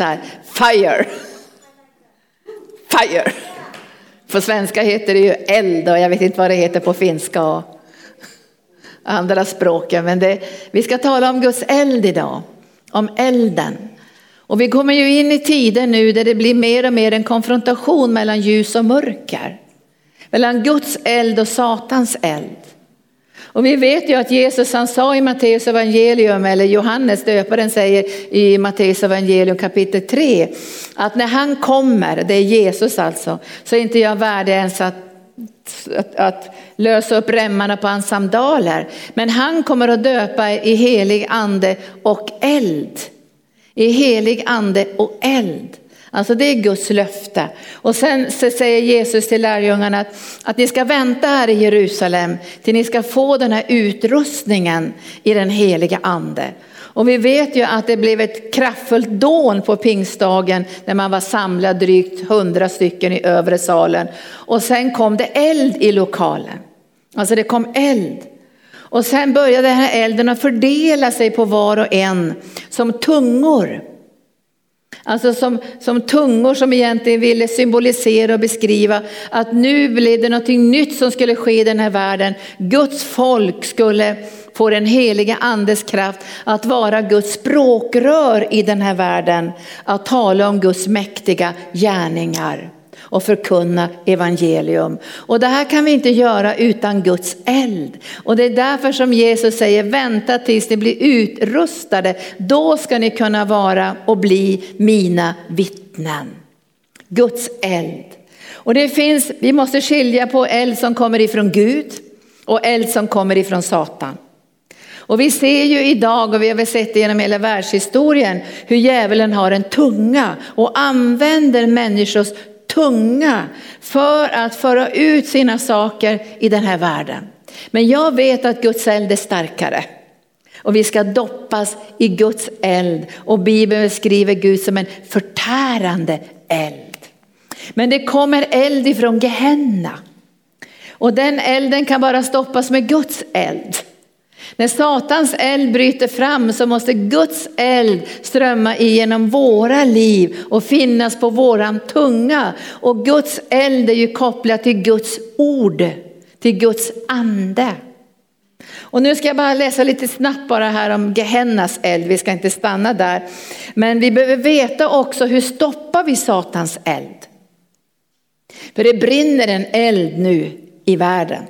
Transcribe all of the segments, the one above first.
Här, fire. Fire. På svenska heter det ju eld och jag vet inte vad det heter på finska och andra språken. Men det, vi ska tala om Guds eld idag, om elden. Och vi kommer ju in i tider nu där det blir mer och mer en konfrontation mellan ljus och mörker. Mellan Guds eld och Satans eld. Och vi vet ju att Jesus han sa i Matteus evangelium, eller Johannes döparen säger i Matteus evangelium kapitel 3, att när han kommer, det är Jesus alltså, så är inte jag värdig ens att, att, att lösa upp remmarna på hans sandaler. Men han kommer att döpa i helig ande och eld. I helig ande och eld. Alltså det är Guds löfte. Och sen säger Jesus till lärjungarna att, att ni ska vänta här i Jerusalem till ni ska få den här utrustningen i den heliga ande. Och vi vet ju att det blev ett kraftfullt dån på pingstdagen när man var samlad drygt hundra stycken i övre salen. Och sen kom det eld i lokalen. Alltså det kom eld. Och sen började den här elden att fördela sig på var och en som tungor. Alltså som, som tungor som egentligen ville symbolisera och beskriva att nu blev det någonting nytt som skulle ske i den här världen. Guds folk skulle få den heliga andes kraft att vara Guds språkrör i den här världen. Att tala om Guds mäktiga gärningar och förkunna evangelium. Och det här kan vi inte göra utan Guds eld. Och det är därför som Jesus säger vänta tills ni blir utrustade. Då ska ni kunna vara och bli mina vittnen. Guds eld. Och det finns, vi måste skilja på eld som kommer ifrån Gud och eld som kommer ifrån Satan. Och vi ser ju idag och vi har väl sett det genom hela världshistorien hur djävulen har en tunga och använder människors tunga för att föra ut sina saker i den här världen. Men jag vet att Guds eld är starkare. Och vi ska doppas i Guds eld. Och Bibeln beskriver Gud som en förtärande eld. Men det kommer eld ifrån Gehenna. Och den elden kan bara stoppas med Guds eld. När Satans eld bryter fram så måste Guds eld strömma igenom våra liv och finnas på våran tunga. Och Guds eld är ju kopplat till Guds ord, till Guds ande. Och nu ska jag bara läsa lite snabbt bara här om Gehennas eld, vi ska inte stanna där. Men vi behöver veta också hur stoppar vi Satans eld? För det brinner en eld nu i världen.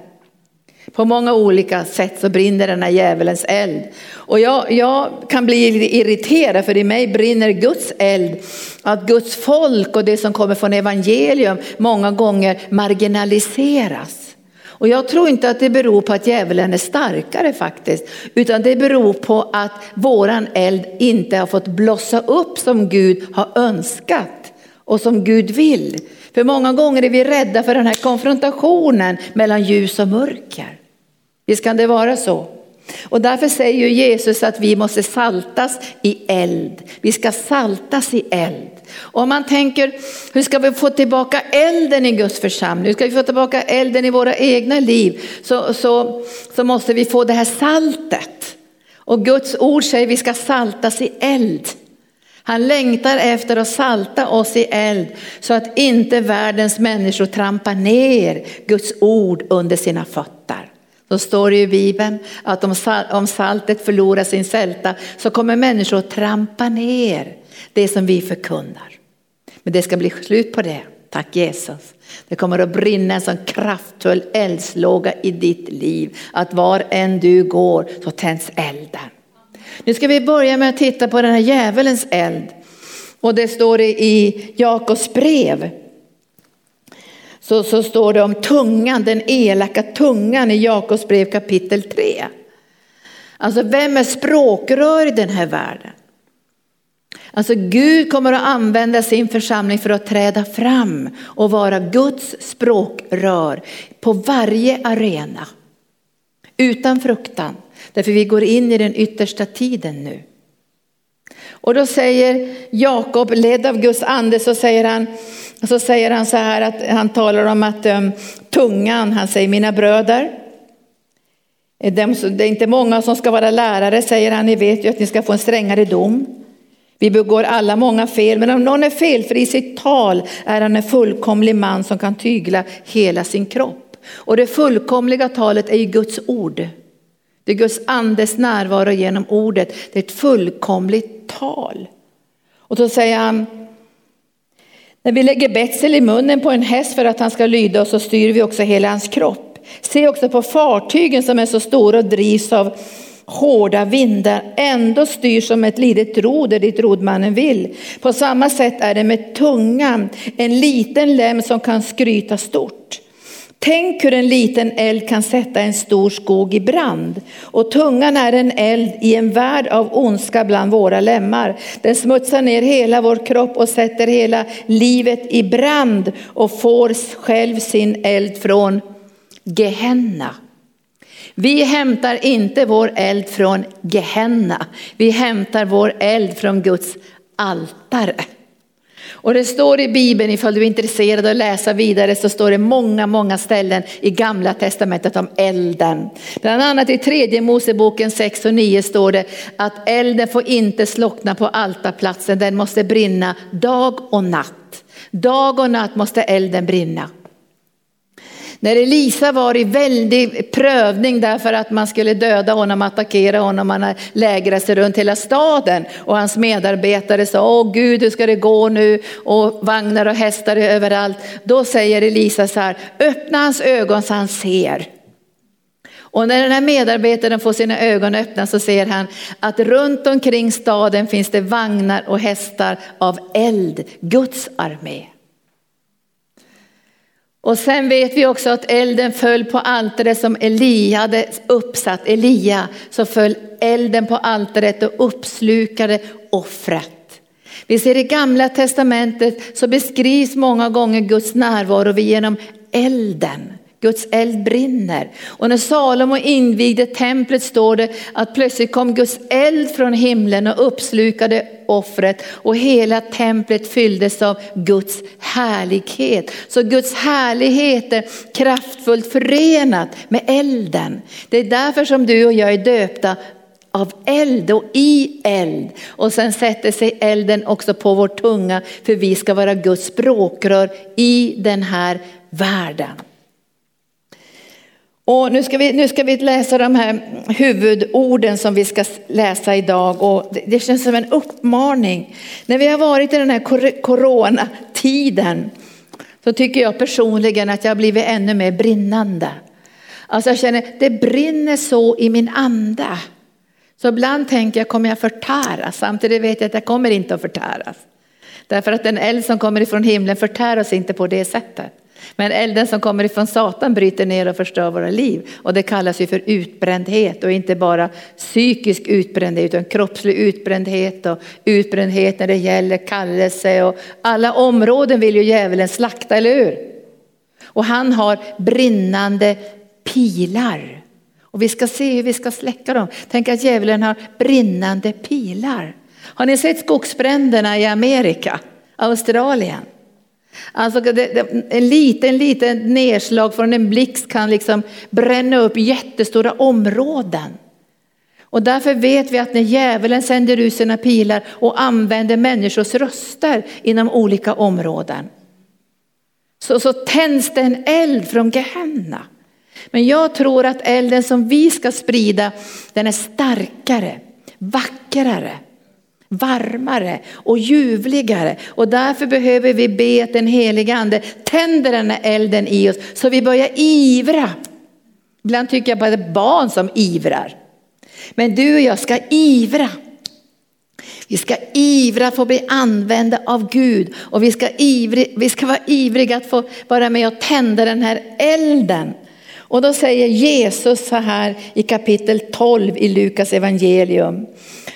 På många olika sätt så brinner den här djävulens eld. Och jag, jag, kan bli irriterad för i mig brinner Guds eld. Att Guds folk och det som kommer från evangelium många gånger marginaliseras. Och jag tror inte att det beror på att djävulen är starkare faktiskt. Utan det beror på att våran eld inte har fått blossa upp som Gud har önskat. Och som Gud vill. För många gånger är vi rädda för den här konfrontationen mellan ljus och mörker. Visst kan det vara så? Och därför säger ju Jesus att vi måste saltas i eld. Vi ska saltas i eld. Och om man tänker, hur ska vi få tillbaka elden i Guds församling? Hur ska vi få tillbaka elden i våra egna liv? Så, så, så måste vi få det här saltet. Och Guds ord säger att vi ska saltas i eld. Han längtar efter att salta oss i eld så att inte världens människor trampar ner Guds ord under sina fötter. Så står det i Bibeln att om saltet förlorar sin sälta så kommer människor att trampa ner det som vi förkunnar. Men det ska bli slut på det. Tack Jesus. Det kommer att brinna en sån kraftfull eldslåga i ditt liv att var än du går så tänds elden. Nu ska vi börja med att titta på den här djävulens eld. Och det står i Jakobs brev. Så, så står det om tungan, den elaka tungan i Jakobs brev kapitel 3. Alltså vem är språkrör i den här världen? Alltså Gud kommer att använda sin församling för att träda fram och vara Guds språkrör på varje arena. Utan fruktan. Därför vi går in i den yttersta tiden nu. Och då säger Jakob, ledd av Guds ande, så säger han, så säger han så här att han talar om att um, tungan, han säger mina bröder, eh, det är inte många som ska vara lärare, säger han, ni vet ju att ni ska få en strängare dom. Vi begår alla många fel, men om någon är felfri i sitt tal är han en fullkomlig man som kan tygla hela sin kropp. Och det fullkomliga talet är ju Guds ord. Det är Guds andes närvaro genom ordet. Det är ett fullkomligt tal. Och då säger han, när vi lägger betsel i munnen på en häst för att han ska lyda oss så styr vi också hela hans kropp. Se också på fartygen som är så stora och drivs av hårda vindar ändå styr som ett litet roder dit rodmannen vill. På samma sätt är det med tungan, en liten lem som kan skryta stort. Tänk hur en liten eld kan sätta en stor skog i brand. Och tungan är en eld i en värld av ondska bland våra lemmar. Den smutsar ner hela vår kropp och sätter hela livet i brand och får själv sin eld från Gehenna. Vi hämtar inte vår eld från Gehenna. Vi hämtar vår eld från Guds altare. Och det står i Bibeln, ifall du är intresserad av att läsa vidare, så står det många, många ställen i gamla testamentet om elden. Bland annat i tredje Moseboken 6 och 9 står det att elden får inte slockna på altarplatsen, den måste brinna dag och natt. Dag och natt måste elden brinna. När Elisa var i väldig prövning därför att man skulle döda honom, attackera honom, han lägrat sig runt hela staden och hans medarbetare sa, åh Gud hur ska det gå nu och vagnar och hästar är överallt. Då säger Elisa så här, öppna hans ögon så han ser. Och när den här medarbetaren får sina ögon öppna så ser han att runt omkring staden finns det vagnar och hästar av eld, Guds armé. Och sen vet vi också att elden föll på altaret som Elia hade uppsatt, Elia, så föll elden på altaret och uppslukade offret. Vi ser i gamla testamentet så beskrivs många gånger Guds närvaro genom elden. Guds eld brinner. Och när Salomo invigde templet står det att plötsligt kom Guds eld från himlen och uppslukade offret och hela templet fylldes av Guds härlighet. Så Guds härlighet är kraftfullt förenat med elden. Det är därför som du och jag är döpta av eld och i eld. Och sen sätter sig elden också på vår tunga för vi ska vara Guds språkrör i den här världen. Och nu ska, vi, nu ska vi läsa de här huvudorden som vi ska läsa idag och det, känns som en uppmaning. När vi har varit i den här coronatiden så tycker jag personligen att jag har blivit ännu mer brinnande. Alltså jag känner, det brinner så i min anda. Så ibland tänker jag, kommer jag förtäras? Samtidigt vet jag att jag kommer inte att förtäras. Därför att den eld som kommer ifrån himlen förtär oss inte på det sättet. Men elden som kommer ifrån Satan bryter ner och förstör våra liv. Och det kallas ju för utbrändhet och inte bara psykisk utbrändhet utan kroppslig utbrändhet och utbrändhet när det gäller kallelse och alla områden vill ju djävulen slakta, eller hur? Och han har brinnande pilar. Och vi ska se hur vi ska släcka dem. Tänk att djävulen har brinnande pilar. Har ni sett skogsbränderna i Amerika, Australien? Alltså en liten, liten nedslag från en blixt kan liksom bränna upp jättestora områden. Och därför vet vi att när djävulen sänder ut sina pilar och använder människors röster inom olika områden. Så, så tänds det en eld från Gehenna. Men jag tror att elden som vi ska sprida den är starkare, vackrare varmare och ljuvligare. Och därför behöver vi be att den helige ande tänder den här elden i oss så vi börjar ivra. Ibland tycker jag bara det är barn som ivrar. Men du och jag ska ivra. Vi ska ivra för att bli använda av Gud och vi ska, ivrig, vi ska vara ivriga att få vara med och tända den här elden. Och då säger Jesus så här i kapitel 12 i Lukas evangelium.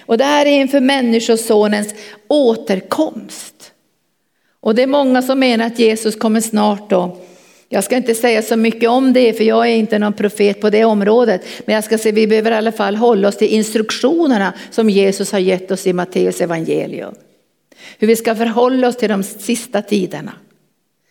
Och det här är inför människosonens återkomst. Och det är många som menar att Jesus kommer snart då. Jag ska inte säga så mycket om det för jag är inte någon profet på det området. Men jag ska säga vi behöver i alla fall hålla oss till instruktionerna som Jesus har gett oss i Matteus evangelium. Hur vi ska förhålla oss till de sista tiderna.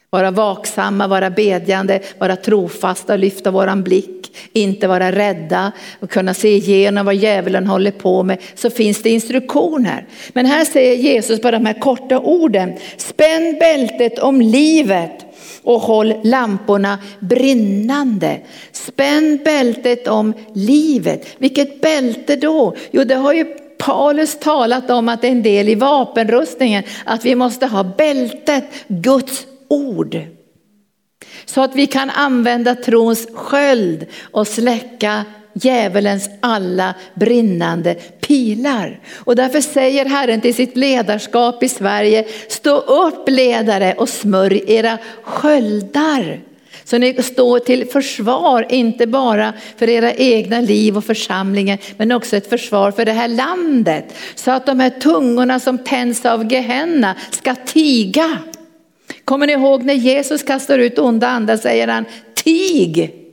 Vara vaksamma, vara bedjande, vara trofasta, lyfta våran blick inte vara rädda och kunna se igenom vad djävulen håller på med, så finns det instruktioner. Men här säger Jesus bara de här korta orden, spänn bältet om livet och håll lamporna brinnande. Spänn bältet om livet. Vilket bälte då? Jo, det har ju Paulus talat om att det är en del i vapenrustningen, att vi måste ha bältet, Guds ord. Så att vi kan använda trons sköld och släcka djävulens alla brinnande pilar. Och därför säger Herren till sitt ledarskap i Sverige, stå upp ledare och smörj era sköldar. Så ni står till försvar, inte bara för era egna liv och församlingen, men också ett försvar för det här landet. Så att de här tungorna som tänds av Gehenna ska tiga. Kommer ni ihåg när Jesus kastar ut onda andar säger han tig.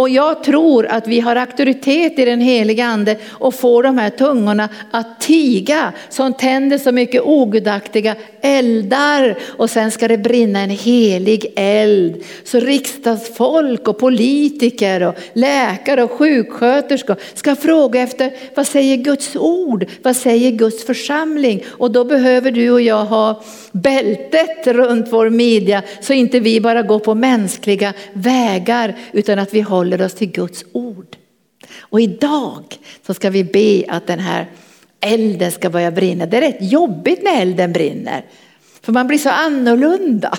Och jag tror att vi har auktoritet i den heliga ande och får de här tungorna att tiga som tänder så mycket ogudaktiga eldar och sen ska det brinna en helig eld. Så riksdagsfolk och politiker och läkare och sjuksköterskor ska fråga efter vad säger Guds ord? Vad säger Guds församling? Och då behöver du och jag ha bältet runt vår midja så inte vi bara går på mänskliga vägar utan att vi håller håller oss till Guds ord. Och idag så ska vi be att den här elden ska börja brinna. Det är rätt jobbigt när elden brinner. För man blir så annorlunda.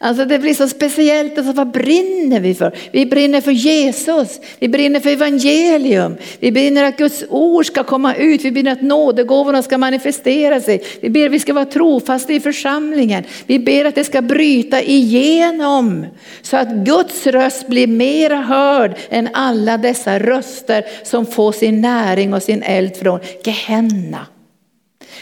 Alltså det blir så speciellt, alltså vad brinner vi för? Vi brinner för Jesus, vi brinner för evangelium, vi brinner att Guds ord ska komma ut, vi brinner att nådegåvorna ska manifestera sig, vi ber att vi ska vara trofasta i församlingen, vi ber att det ska bryta igenom så att Guds röst blir mera hörd än alla dessa röster som får sin näring och sin eld från Gehenna.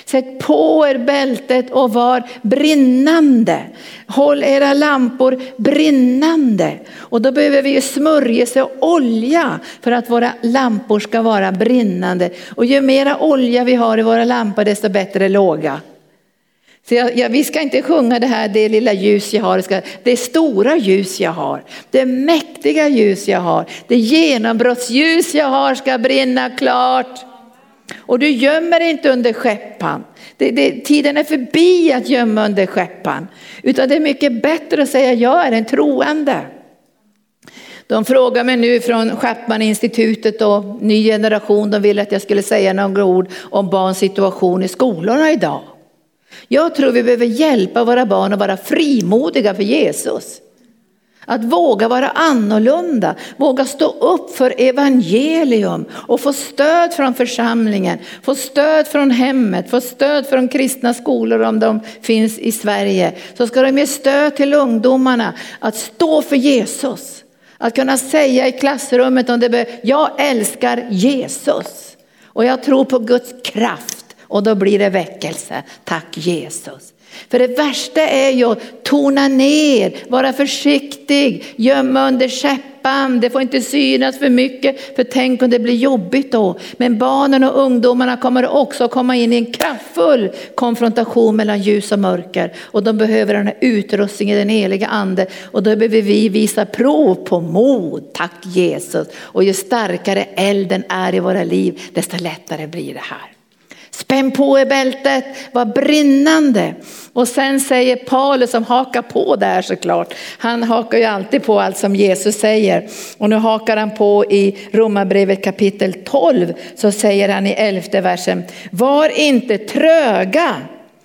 Sätt på er bältet och var brinnande. Håll era lampor brinnande. Och då behöver vi ju smörjelse och olja för att våra lampor ska vara brinnande. Och ju mera olja vi har i våra lampor desto bättre låga. Så jag, jag, vi ska inte sjunga det här, det lilla ljus jag har, det stora ljus jag har, det mäktiga ljus jag har, det genombrottsljus jag har ska brinna klart. Och du gömmer dig inte under skeppan. Det, det, tiden är förbi att gömma under skeppan. Utan det är mycket bättre att säga jag är en troende. De frågar mig nu från Chapman-institutet och ny generation, de ville att jag skulle säga några ord om barns situation i skolorna idag. Jag tror vi behöver hjälpa våra barn att vara frimodiga för Jesus. Att våga vara annorlunda, våga stå upp för evangelium och få stöd från församlingen, få stöd från hemmet, få stöd från kristna skolor om de finns i Sverige. Så ska de ge stöd till ungdomarna att stå för Jesus. Att kunna säga i klassrummet om det behövs, jag älskar Jesus och jag tror på Guds kraft och då blir det väckelse. Tack Jesus. För det värsta är ju att tona ner, vara försiktig, gömma under käppan. Det får inte synas för mycket, för tänk om det blir jobbigt då. Men barnen och ungdomarna kommer också att komma in i en kraftfull konfrontation mellan ljus och mörker. Och de behöver den här utrustningen i den heliga ande. Och då behöver vi visa prov på mod, tack Jesus. Och ju starkare elden är i våra liv, desto lättare blir det här. Spänn på er bältet, var brinnande. Och sen säger Paulus som hakar på där såklart. Han hakar ju alltid på allt som Jesus säger. Och nu hakar han på i Romarbrevet kapitel 12 så säger han i elfte versen. Var inte tröga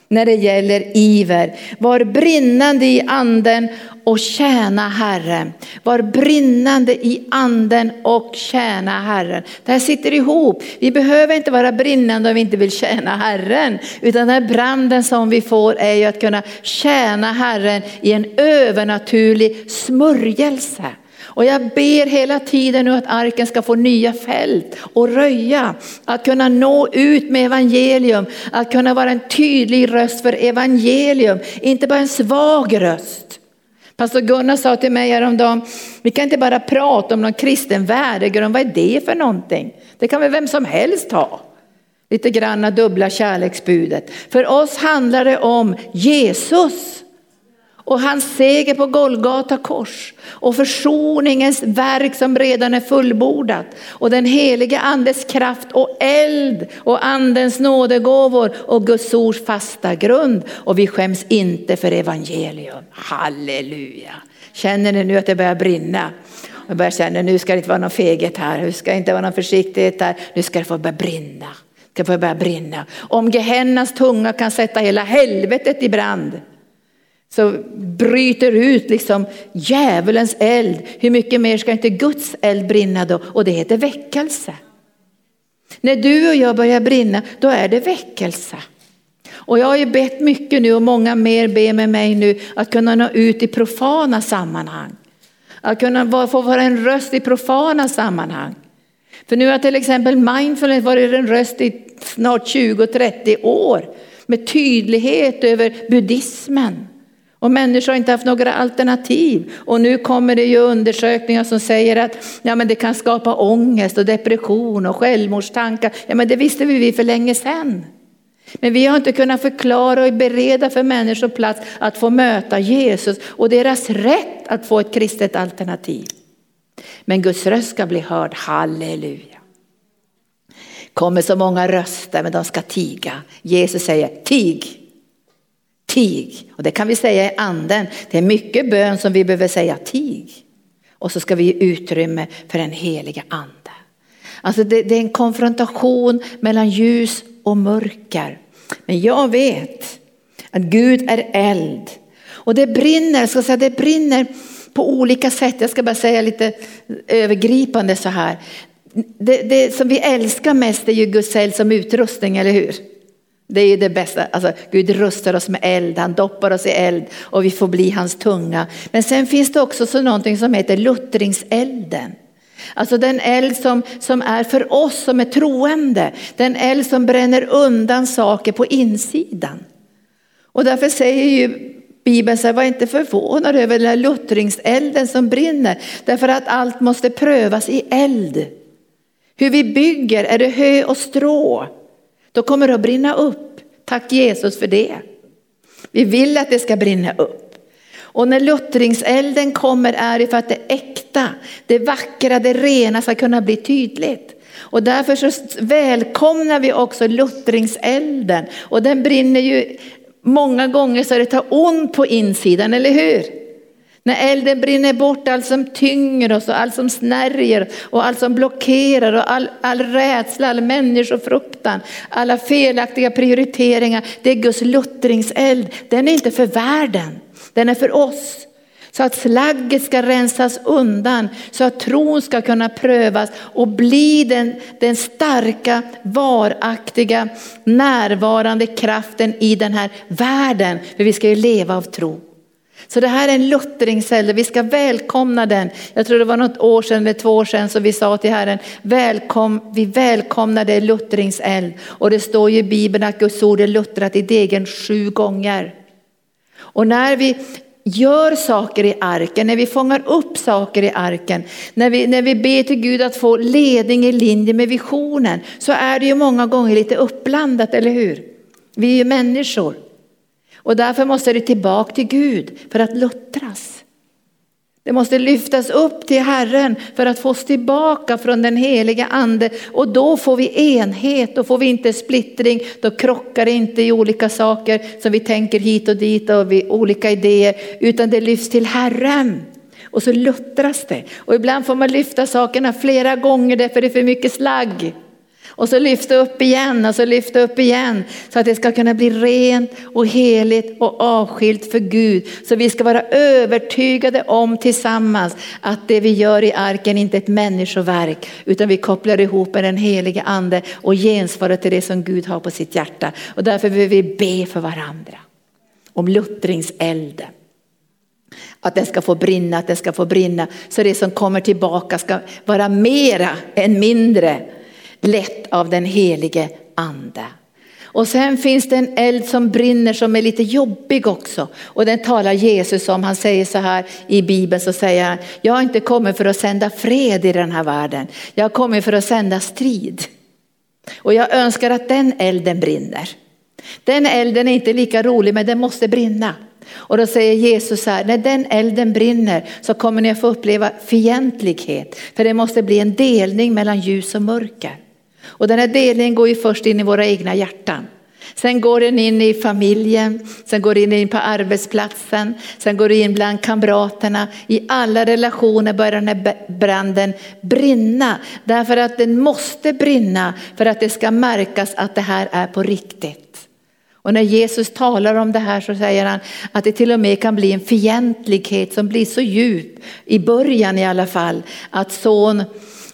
när det gäller iver. Var brinnande i anden och tjäna Herren. Var brinnande i anden och tjäna Herren. Det här sitter ihop. Vi behöver inte vara brinnande om vi inte vill tjäna Herren. Utan den här branden som vi får är ju att kunna tjäna Herren i en övernaturlig smörjelse. Och jag ber hela tiden nu att arken ska få nya fält och röja. Att kunna nå ut med evangelium, att kunna vara en tydlig röst för evangelium, inte bara en svag röst. Pastor Gunnar sa till mig häromdagen, vi kan inte bara prata om någon kristen värdegrund, vad är det för någonting? Det kan väl vem som helst ha. Lite granna dubbla kärleksbudet. För oss handlar det om Jesus och hans seger på Golgata kors och försoningens verk som redan är fullbordat och den helige andes kraft och eld och andens nådegåvor och Guds ords fasta grund och vi skäms inte för evangelium. Halleluja! Känner ni nu att det börjar brinna? Jag börjar känna nu ska det inte vara någon feghet här, nu ska det inte vara någon försiktighet här, nu ska det få börja brinna. Det ska få börja brinna. Om Gehennas tunga kan sätta hela helvetet i brand så bryter ut liksom djävulens eld. Hur mycket mer ska inte Guds eld brinna då? Och det heter väckelse. När du och jag börjar brinna, då är det väckelse. Och jag har ju bett mycket nu och många mer ber med mig nu att kunna nå ut i profana sammanhang. Att kunna få vara en röst i profana sammanhang. För nu har till exempel mindfulness varit en röst i snart 20-30 år med tydlighet över buddhismen. Och människor har inte haft några alternativ. Och nu kommer det ju undersökningar som säger att ja, men det kan skapa ångest och depression och självmordstankar. Ja, men det visste vi för länge sedan. Men vi har inte kunnat förklara och bereda för människor plats att få möta Jesus och deras rätt att få ett kristet alternativ. Men Guds röst ska bli hörd, halleluja. Kommer så många röster men de ska tiga. Jesus säger tig. Tig. Och det kan vi säga i anden. Det är mycket bön som vi behöver säga tig. Och så ska vi ge utrymme för den heliga ande. Alltså det, det är en konfrontation mellan ljus och mörker. Men jag vet att Gud är eld. Och det brinner, ska säga, det brinner på olika sätt. Jag ska bara säga lite övergripande så här. Det, det som vi älskar mest är ju Guds eld som utrustning, eller hur? Det är ju det bästa, alltså, Gud rustar oss med eld, han doppar oss i eld och vi får bli hans tunga. Men sen finns det också så någonting som heter luttringselden. Alltså den eld som, som är för oss som är troende, den eld som bränner undan saker på insidan. Och därför säger ju Bibeln så här, var inte förvånad över den här luttringselden som brinner, därför att allt måste prövas i eld. Hur vi bygger, är det hö och strå? Då kommer det att brinna upp. Tack Jesus för det. Vi vill att det ska brinna upp. Och när luttringselden kommer är det för att det äkta, det vackra, det rena ska kunna bli tydligt. Och därför så välkomnar vi också luttringselden. Och den brinner ju många gånger så det tar ont på insidan, eller hur? När elden brinner bort allt som tynger oss och allt som snärjer och allt som blockerar och all, all rädsla, all människofruktan, alla felaktiga prioriteringar. Det är Guds luttringseld. Den är inte för världen, den är för oss. Så att slagget ska rensas undan, så att tron ska kunna prövas och bli den, den starka, varaktiga, närvarande kraften i den här världen. För vi ska ju leva av tro. Så det här är en luttringseld, vi ska välkomna den. Jag tror det var något år sedan eller två år sedan som vi sa till Herren, välkom, vi välkomnar det luttringseld. Och det står ju i Bibeln att Guds ord är luttrat i degen sju gånger. Och när vi gör saker i arken, när vi fångar upp saker i arken, när vi, när vi ber till Gud att få ledning i linje med visionen, så är det ju många gånger lite uppblandat, eller hur? Vi är ju människor. Och därför måste det tillbaka till Gud för att luttras. Det måste lyftas upp till Herren för att få oss tillbaka från den heliga ande och då får vi enhet, då får vi inte splittring, då krockar det inte i olika saker som vi tänker hit och dit och vi, olika idéer utan det lyfts till Herren. Och så luttras det. Och ibland får man lyfta sakerna flera gånger därför det är för mycket slagg. Och så lyfta upp igen och så lyfta upp igen så att det ska kunna bli rent och heligt och avskilt för Gud. Så vi ska vara övertygade om tillsammans att det vi gör i arken inte är ett människoverk utan vi kopplar ihop med den helige ande och gensvarar till det som Gud har på sitt hjärta. Och därför vill vi be för varandra om luttringselden. Att den ska få brinna, att den ska få brinna så det som kommer tillbaka ska vara mera än mindre lett av den helige ande. Och sen finns det en eld som brinner som är lite jobbig också. Och den talar Jesus om. Han säger så här i Bibeln så säger han, jag har inte kommit för att sända fred i den här världen. Jag har kommit för att sända strid. Och jag önskar att den elden brinner. Den elden är inte lika rolig men den måste brinna. Och då säger Jesus så här, när den elden brinner så kommer ni att få uppleva fientlighet. För det måste bli en delning mellan ljus och mörker. Och den här delningen går ju först in i våra egna hjärtan. Sen går den in i familjen, sen går den in på arbetsplatsen, sen går den in bland kamraterna. I alla relationer börjar den här branden brinna. Därför att den måste brinna för att det ska märkas att det här är på riktigt. Och när Jesus talar om det här så säger han att det till och med kan bli en fientlighet som blir så djup, i början i alla fall, att son,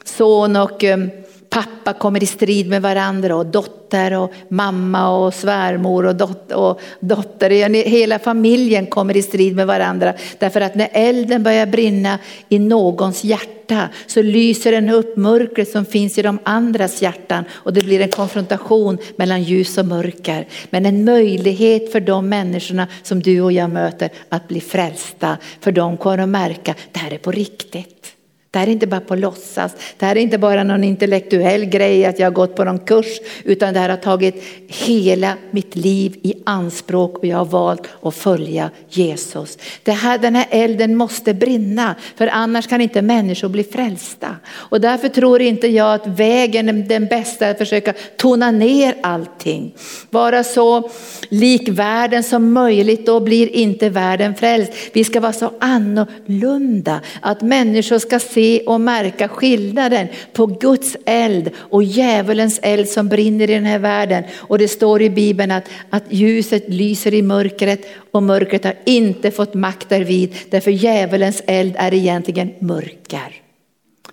son och um, pappa kommer i strid med varandra och dotter och mamma och svärmor och, dot och dotter. Hela familjen kommer i strid med varandra. Därför att när elden börjar brinna i någons hjärta så lyser den upp mörkret som finns i de andras hjärtan och det blir en konfrontation mellan ljus och mörker. Men en möjlighet för de människorna som du och jag möter att bli frälsta. För de kommer att märka, det här är på riktigt. Det här är inte bara på låtsas, det här är inte bara någon intellektuell grej att jag har gått på någon kurs, utan det här har tagit hela mitt liv i anspråk och jag har valt att följa Jesus. Det här, den här elden måste brinna, för annars kan inte människor bli frälsta. Och därför tror inte jag att vägen är den bästa att försöka tona ner allting. Vara så lik världen som möjligt, då blir inte världen frälst. Vi ska vara så annorlunda, att människor ska se se och märka skillnaden på Guds eld och djävulens eld som brinner i den här världen. Och det står i Bibeln att, att ljuset lyser i mörkret och mörkret har inte fått makt därvid. Därför djävulens eld är egentligen mörker.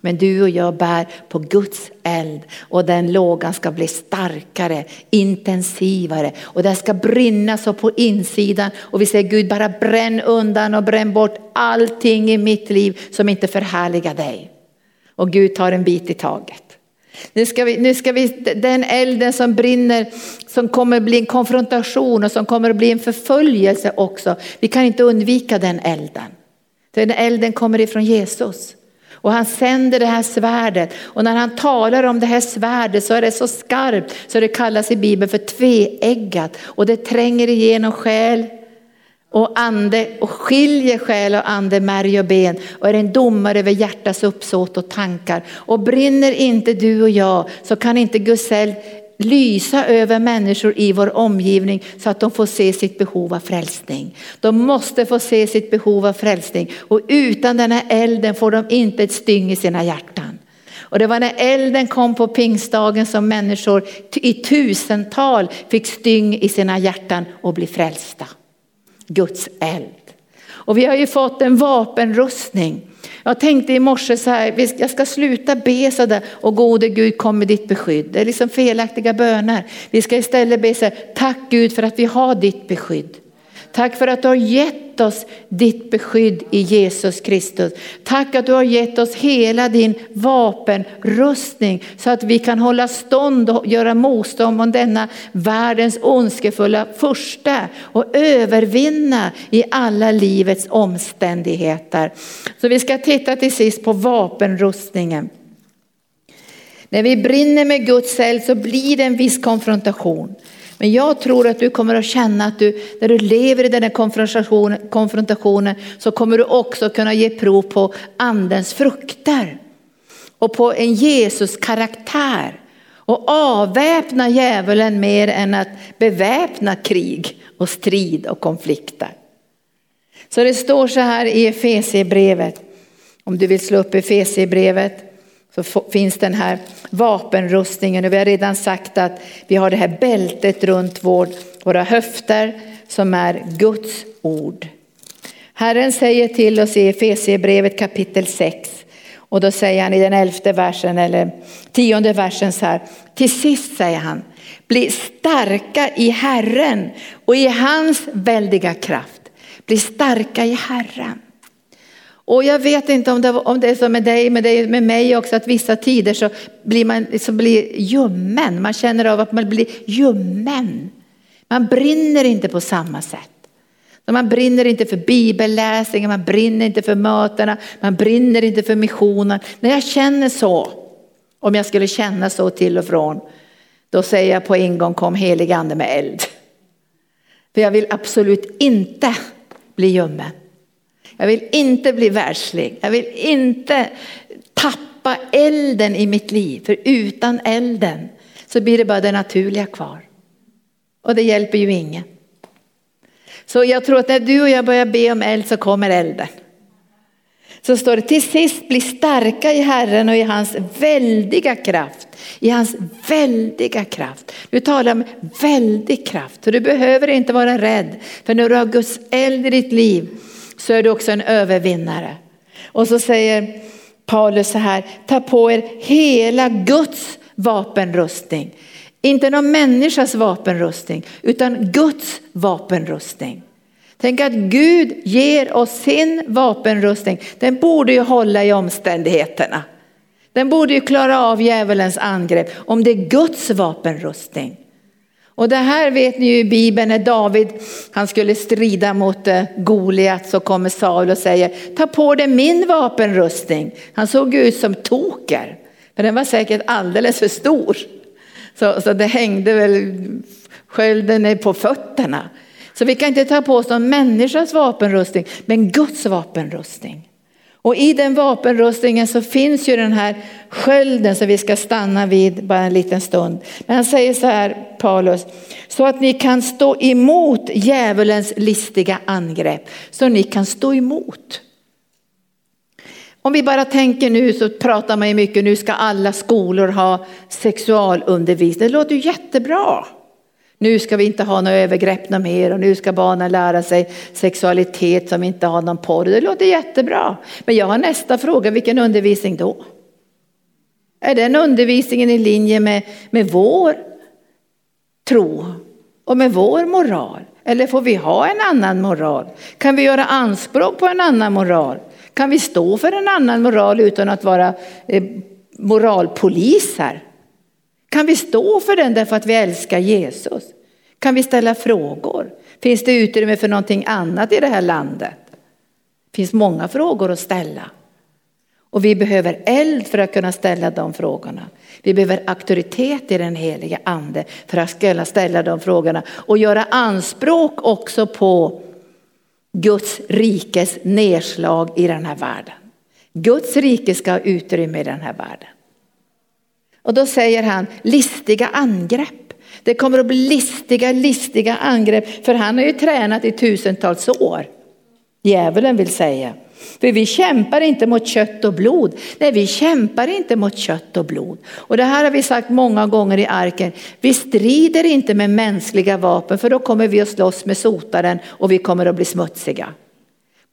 Men du och jag bär på Guds eld och den lågan ska bli starkare, intensivare och den ska brinna så på insidan och vi säger Gud bara bränn undan och bränn bort allting i mitt liv som inte förhärligar dig. Och Gud tar en bit i taget. Nu ska, vi, nu ska vi, den elden som brinner, som kommer bli en konfrontation och som kommer att bli en förföljelse också. Vi kan inte undvika den elden. Den elden kommer ifrån Jesus. Och han sänder det här svärdet. Och när han talar om det här svärdet så är det så skarpt så det kallas i Bibeln för tveeggat. Och det tränger igenom själ och ande och skiljer själ och ande, märg och ben och är en domare över hjärtas uppsåt och tankar. Och brinner inte du och jag så kan inte Guds eld lysa över människor i vår omgivning så att de får se sitt behov av frälsning. De måste få se sitt behov av frälsning och utan den här elden får de inte ett styng i sina hjärtan. Och det var när elden kom på pingstdagen som människor i tusental fick styng i sina hjärtan och blev frälsta. Guds eld. Och vi har ju fått en vapenrustning. Jag tänkte i morse så här, jag ska sluta be så där och gode Gud kom med ditt beskydd. Det är liksom felaktiga böner. Vi ska istället be så här, tack Gud för att vi har ditt beskydd. Tack för att du har gett oss ditt beskydd i Jesus Kristus. Tack att du har gett oss hela din vapenrustning så att vi kan hålla stånd och göra motstånd mot denna världens ondskefulla första och övervinna i alla livets omständigheter. Så vi ska titta till sist på vapenrustningen. När vi brinner med Guds eld så blir det en viss konfrontation. Men jag tror att du kommer att känna att du, när du lever i den här konfrontationen, konfrontationen så kommer du också kunna ge prov på andens frukter. Och på en Jesus karaktär. Och avväpna djävulen mer än att beväpna krig och strid och konflikter. Så det står så här i Efesierbrevet, om du vill slå upp Efesierbrevet så finns den här vapenrustningen och vi har redan sagt att vi har det här bältet runt vår, våra höfter som är Guds ord. Herren säger till oss i Efesierbrevet kapitel 6 och då säger han i den elfte versen eller tionde versen så här. Till sist säger han, bli starka i Herren och i hans väldiga kraft. Bli starka i Herren. Och jag vet inte om det, om det är så med dig, med dig, med mig också, att vissa tider så blir man så blir ljummen. Man känner av att man blir ljummen. Man brinner inte på samma sätt. Man brinner inte för bibelläsningen, man brinner inte för mötena, man brinner inte för missionen. När jag känner så, om jag skulle känna så till och från, då säger jag på en gång kom helig ande med eld. För jag vill absolut inte bli ljummen. Jag vill inte bli världslig. Jag vill inte tappa elden i mitt liv. För utan elden så blir det bara det naturliga kvar. Och det hjälper ju ingen. Så jag tror att när du och jag börjar be om eld så kommer elden. Så står det till sist bli starka i Herren och i hans väldiga kraft. I hans väldiga kraft. Du talar om väldig kraft. Så du behöver inte vara rädd. För när du har Guds eld i ditt liv så är du också en övervinnare. Och så säger Paulus så här, ta på er hela Guds vapenrustning. Inte någon människas vapenrustning utan Guds vapenrustning. Tänk att Gud ger oss sin vapenrustning. Den borde ju hålla i omständigheterna. Den borde ju klara av djävulens angrepp om det är Guds vapenrustning. Och det här vet ni ju i Bibeln när David han skulle strida mot eh, Goliat så kommer Saul och säger ta på dig min vapenrustning. Han såg ut som toker, men den var säkert alldeles för stor. Så, så det hängde väl skölden på fötterna. Så vi kan inte ta på oss någon människas vapenrustning, men Guds vapenrustning. Och i den vapenrustningen så finns ju den här skölden som vi ska stanna vid bara en liten stund. Men han säger så här, Paulus, så att ni kan stå emot djävulens listiga angrepp. Så ni kan stå emot. Om vi bara tänker nu så pratar man ju mycket, nu ska alla skolor ha sexualundervisning. Det låter ju jättebra. Nu ska vi inte ha några övergrepp något mer och nu ska barnen lära sig sexualitet som inte har någon porr. Det låter jättebra. Men jag har nästa fråga, vilken undervisning då? Är den undervisningen i linje med, med vår tro och med vår moral? Eller får vi ha en annan moral? Kan vi göra anspråk på en annan moral? Kan vi stå för en annan moral utan att vara eh, moralpoliser? Kan vi stå för den därför att vi älskar Jesus? Kan vi ställa frågor? Finns det utrymme för någonting annat i det här landet? Det finns många frågor att ställa. Och vi behöver eld för att kunna ställa de frågorna. Vi behöver auktoritet i den heliga ande för att kunna ställa de frågorna och göra anspråk också på Guds rikes nedslag i den här världen. Guds rike ska ha utrymme i den här världen. Och då säger han listiga angrepp. Det kommer att bli listiga, listiga angrepp. För han har ju tränat i tusentals år. Djävulen vill säga. För vi kämpar inte mot kött och blod. Nej, vi kämpar inte mot kött och blod. Och det här har vi sagt många gånger i arken. Vi strider inte med mänskliga vapen för då kommer vi att slåss med sotaren och vi kommer att bli smutsiga.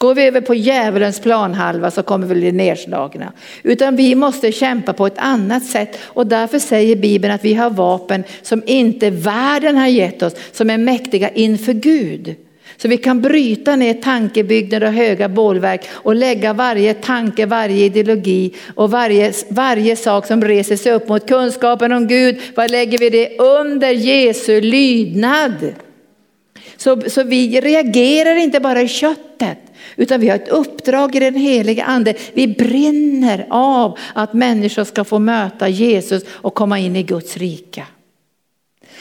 Går vi över på djävulens planhalva så kommer vi bli nedslagna. Utan vi måste kämpa på ett annat sätt och därför säger Bibeln att vi har vapen som inte världen har gett oss, som är mäktiga inför Gud. Så vi kan bryta ner tankebyggnader och höga bålverk och lägga varje tanke, varje ideologi och varje, varje sak som reser sig upp mot kunskapen om Gud. Vad lägger vi det under Jesu lydnad? Så, så vi reagerar inte bara i köttet utan vi har ett uppdrag i den heliga ande. Vi brinner av att människor ska få möta Jesus och komma in i Guds rike.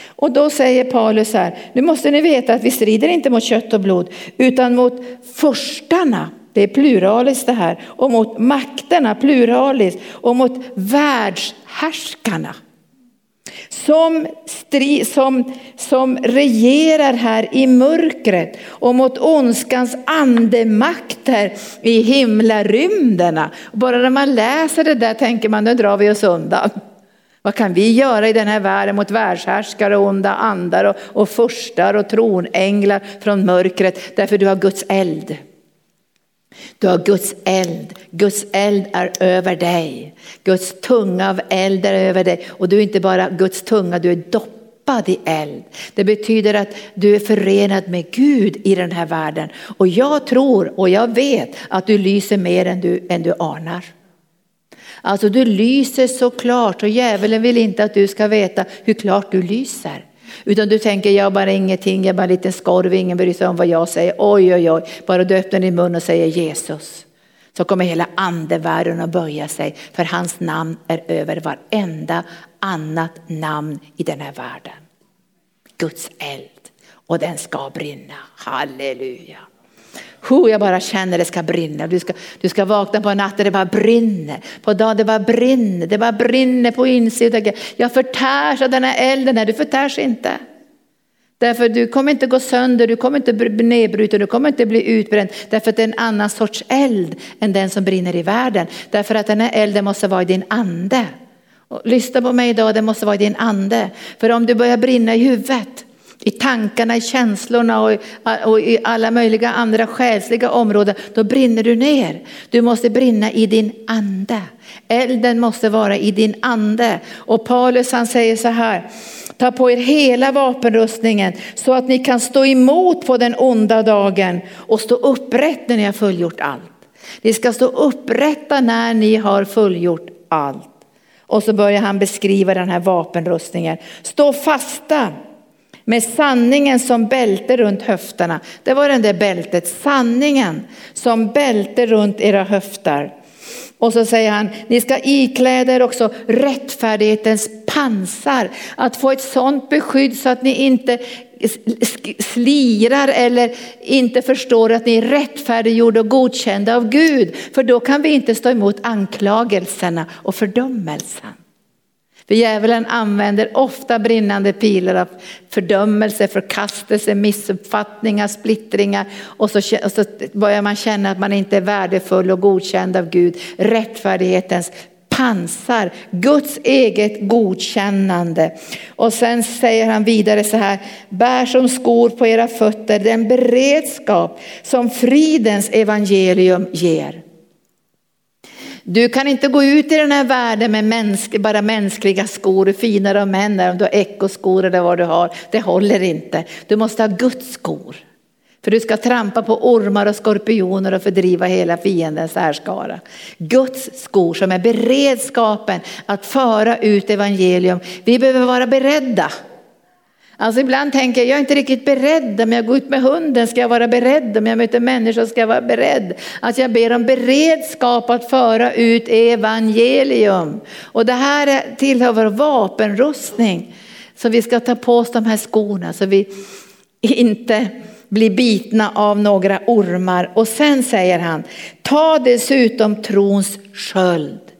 Och då säger Paulus här, nu måste ni veta att vi strider inte mot kött och blod utan mot förstarna, det är pluralis det här, och mot makterna, pluralis, och mot världshärskarna. Som, stri, som, som regerar här i mörkret och mot ondskans andemakter i himlarymderna. Bara när man läser det där tänker man, nu drar vi oss undan. Vad kan vi göra i den här världen mot världshärskare, onda andar och, och furstar och tronänglar från mörkret därför du har Guds eld. Du har Guds eld. Guds eld är över dig. Guds tunga av eld är över dig. Och du är inte bara Guds tunga, du är doppad i eld. Det betyder att du är förenad med Gud i den här världen. Och jag tror och jag vet att du lyser mer än du, än du anar. Alltså du lyser så klart och djävulen vill inte att du ska veta hur klart du lyser. Utan du tänker, jag är bara ingenting, jag är bara en liten skorv, ingen bryr sig om vad jag säger. Oj, oj, oj, bara du öppnar din mun och säger Jesus. Så kommer hela andevärlden att böja sig, för hans namn är över varenda annat namn i den här världen. Guds eld, och den ska brinna. Halleluja. Hu, jag bara känner det ska brinna. Du ska, du ska vakna på natten, det bara brinner. På dagen det bara brinner, det bara brinner på insidan. Jag förtärs av den här elden, nej du förtärs inte. Därför du kommer inte gå sönder, du kommer inte bli nedbruten, du kommer inte bli utbränd. Därför att det är en annan sorts eld än den som brinner i världen. Därför att den här elden måste vara i din ande. Och lyssna på mig idag, den måste vara i din ande. För om du börjar brinna i huvudet, i tankarna, i känslorna och i, och i alla möjliga andra själsliga områden, då brinner du ner. Du måste brinna i din ande. Elden måste vara i din ande. Och Paulus han säger så här, ta på er hela vapenrustningen så att ni kan stå emot på den onda dagen och stå upprätt när ni har fullgjort allt. Ni ska stå upprätta när ni har fullgjort allt. Och så börjar han beskriva den här vapenrustningen. Stå fasta med sanningen som bälte runt höfterna. Det var den där bältet, sanningen som bälte runt era höfter. Och så säger han, ni ska ikläda er också rättfärdighetens pansar. Att få ett sånt beskydd så att ni inte slirar eller inte förstår att ni är rättfärdiggjorda och godkända av Gud. För då kan vi inte stå emot anklagelserna och fördömelsen. För djävulen använder ofta brinnande pilar av fördömelse, förkastelse, missuppfattningar, splittringar och så, och så börjar man känna att man inte är värdefull och godkänd av Gud. Rättfärdighetens pansar, Guds eget godkännande. Och sen säger han vidare så här, bär som skor på era fötter den beredskap som fridens evangelium ger. Du kan inte gå ut i den här världen med mänsk, bara mänskliga skor, finare och män, om du har ekoskor eller vad du har. Det håller inte. Du måste ha Guds skor. För du ska trampa på ormar och skorpioner och fördriva hela fiendens härskara. Guds skor som är beredskapen att föra ut evangelium. Vi behöver vara beredda. Alltså ibland tänker jag, jag är inte riktigt beredd. Om jag går ut med hunden ska jag vara beredd. Om jag möter människor ska jag vara beredd. Alltså jag ber om beredskap att föra ut evangelium. Och det här tillhör vår vapenrustning. Så vi ska ta på oss de här skorna så vi inte blir bitna av några ormar. Och sen säger han, ta dessutom trons sköld.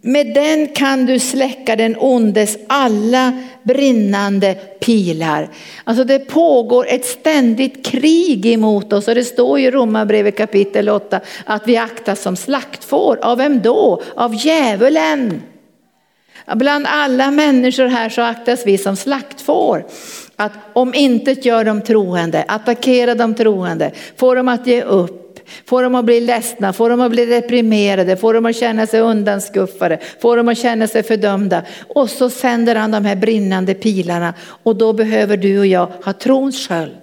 Med den kan du släcka den ondes alla brinnande pilar. Alltså det pågår ett ständigt krig emot oss och det står i Romarbrevet kapitel 8 att vi aktas som slaktfår. Av vem då? Av djävulen. Bland alla människor här så aktas vi som slaktfår. Att om inte gör de troende, attackera de troende, få dem att ge upp Få dem att bli ledsna, få dem att bli deprimerade, få dem att känna sig undanskuffade, få dem att känna sig fördömda. Och så sänder han de här brinnande pilarna och då behöver du och jag ha trons sköld.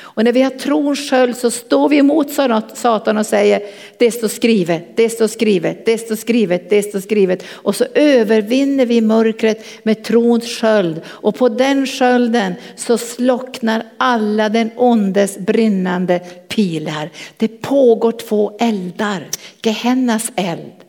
Och när vi har trons sköld så står vi emot Satan och säger det står skrivet, det står skrivet, det står skrivet, det står skrivet. Och så övervinner vi mörkret med trons sköld. Och på den skölden så slocknar alla den ondes brinnande pilar. Det pågår två eldar, Gehennas eld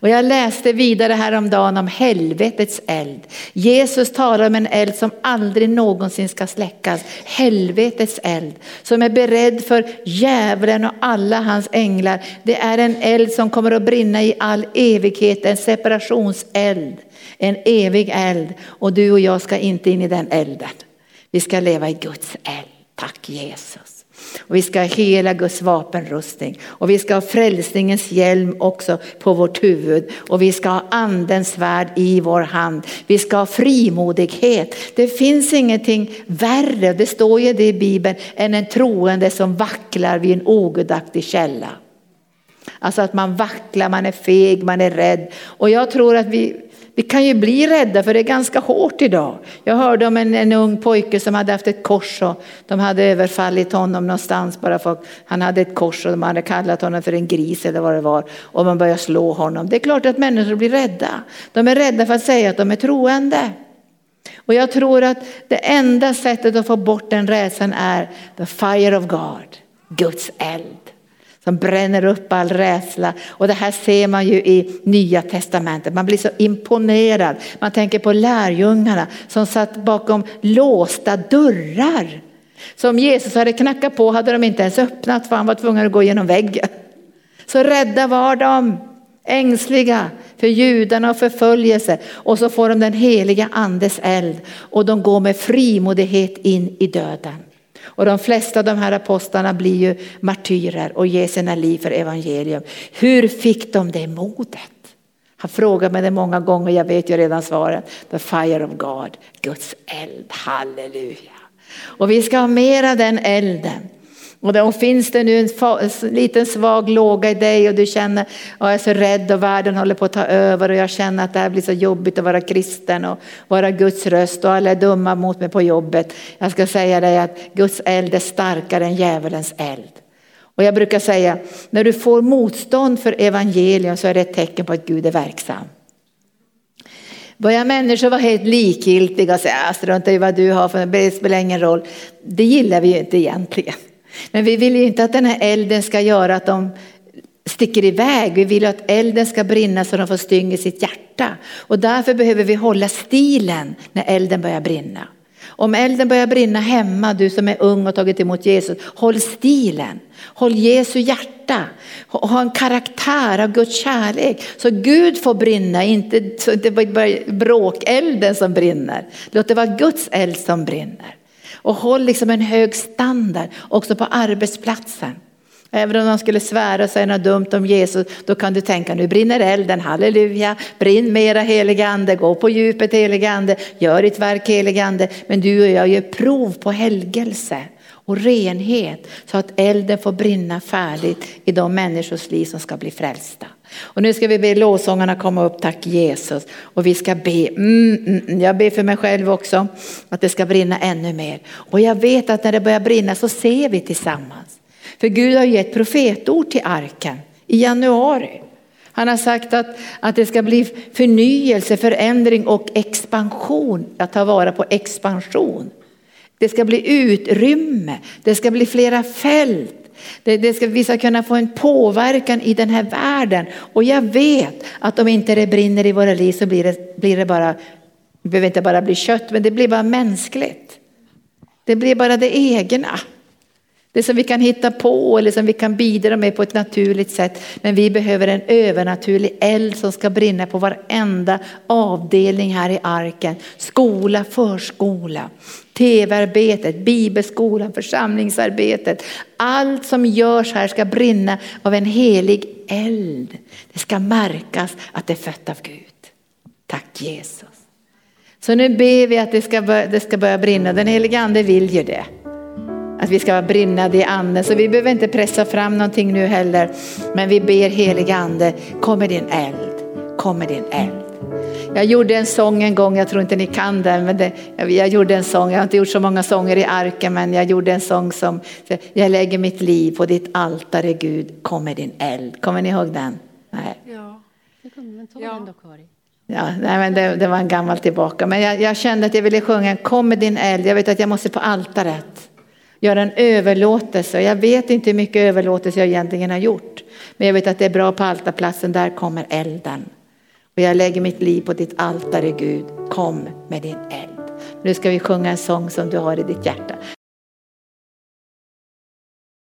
och jag läste vidare häromdagen om helvetets eld. Jesus talar om en eld som aldrig någonsin ska släckas. Helvetets eld som är beredd för djävulen och alla hans änglar. Det är en eld som kommer att brinna i all evighet, en separationseld. En evig eld och du och jag ska inte in i den elden. Vi ska leva i Guds eld. Tack Jesus. Och vi ska ha hela Guds vapenrustning och vi ska ha frälsningens hjälm också på vårt huvud och vi ska ha andens svärd i vår hand. Vi ska ha frimodighet. Det finns ingenting värre, det står ju det i Bibeln, än en troende som vacklar vid en ogudaktig källa. Alltså att man vacklar, man är feg, man är rädd. Och jag tror att vi, vi kan ju bli rädda för det är ganska hårt idag. Jag hörde om en, en ung pojke som hade haft ett kors och de hade överfallit honom någonstans bara för att han hade ett kors och de hade kallat honom för en gris eller vad det var och man började slå honom. Det är klart att människor blir rädda. De är rädda för att säga att de är troende. Och jag tror att det enda sättet att få bort den rädslan är the fire of God, Guds eld som bränner upp all rädsla. Och det här ser man ju i nya testamentet. Man blir så imponerad. Man tänker på lärjungarna som satt bakom låsta dörrar Som Jesus hade knackat på hade de inte ens öppnat för han var tvungen att gå genom väggen. Så rädda var de, ängsliga för judarna och förföljelse. Och så får de den heliga andes eld och de går med frimodighet in i döden. Och de flesta av de här apostlarna blir ju martyrer och ger sina liv för evangelium. Hur fick de det modet? Han frågar mig det många gånger, jag vet ju redan svaret. The fire of God, Guds eld, halleluja. Och vi ska ha mer av den elden. Och då finns det nu en liten svag låga i dig och du känner att jag är så rädd och världen håller på att ta över och jag känner att det här blir så jobbigt att vara kristen och vara Guds röst och alla är dumma mot mig på jobbet. Jag ska säga dig att Guds eld är starkare än djävulens eld. Och jag brukar säga, när du får motstånd för evangelium så är det ett tecken på att Gud är verksam. Börjar människor vara helt likgiltiga och säga, strunta i vad du har, för det spelar ingen roll. Det gillar vi ju inte egentligen. Men vi vill ju inte att den här elden ska göra att de sticker iväg. Vi vill att elden ska brinna så de får styng i sitt hjärta. Och därför behöver vi hålla stilen när elden börjar brinna. Om elden börjar brinna hemma, du som är ung och tagit emot Jesus, håll stilen. Håll Jesu hjärta. Ha en karaktär av Guds kärlek. Så Gud får brinna, inte så det bråkelden som brinner. Låt det vara Guds eld som brinner. Och håll liksom en hög standard också på arbetsplatsen. Även om de skulle svära och säga något dumt om Jesus, då kan du tänka nu brinner elden, halleluja, brinn mera heliga ande, gå på djupet heliga ande, gör ditt verk heliga ande. Men du och jag gör prov på helgelse och renhet så att elden får brinna färdigt i de människors liv som ska bli frälsta. Och nu ska vi be lovsångarna komma upp, tack Jesus. Och vi ska be, mm, mm, mm, jag ber för mig själv också, att det ska brinna ännu mer. Och jag vet att när det börjar brinna så ser vi tillsammans. För Gud har gett profetord till arken i januari. Han har sagt att, att det ska bli förnyelse, förändring och expansion. Att ta vara på expansion. Det ska bli utrymme, det ska bli flera fält. Det, det ska, vi ska kunna få en påverkan i den här världen. Och jag vet att om inte det brinner i våra liv så blir det, blir det bara, det behöver inte bara bli kött, men det blir bara mänskligt. Det blir bara det egna. Det som vi kan hitta på eller som vi kan bidra med på ett naturligt sätt. Men vi behöver en övernaturlig eld som ska brinna på varenda avdelning här i arken. Skola, förskola, tv-arbetet, bibelskolan, församlingsarbetet. Allt som görs här ska brinna av en helig eld. Det ska märkas att det är fött av Gud. Tack Jesus. Så nu ber vi att det ska, börja, det ska börja brinna. Den helige ande vill ju det. Att vi ska vara brinnade i anden. Så vi behöver inte pressa fram någonting nu heller. Men vi ber heliga ande, kom med din eld. Kom med din eld. Jag gjorde en sång en gång, jag tror inte ni kan den, men det, jag gjorde en sång, jag har inte gjort så många sånger i arken, men jag gjorde en sång som, jag lägger mitt liv på ditt altare Gud, kom med din eld. Kommer ni ihåg den? Nej. Ja, men ta ja. den då Kari. Ja, nej, men det, det, var en gammal tillbaka, men jag, jag kände att jag ville sjunga Kom med din eld, jag vet att jag måste på altaret göra en överlåtelse. Jag vet inte hur mycket överlåtelse jag egentligen har gjort. Men jag vet att det är bra på altarplatsen, där kommer elden. Och jag lägger mitt liv på ditt altare Gud, kom med din eld. Nu ska vi sjunga en sång som du har i ditt hjärta.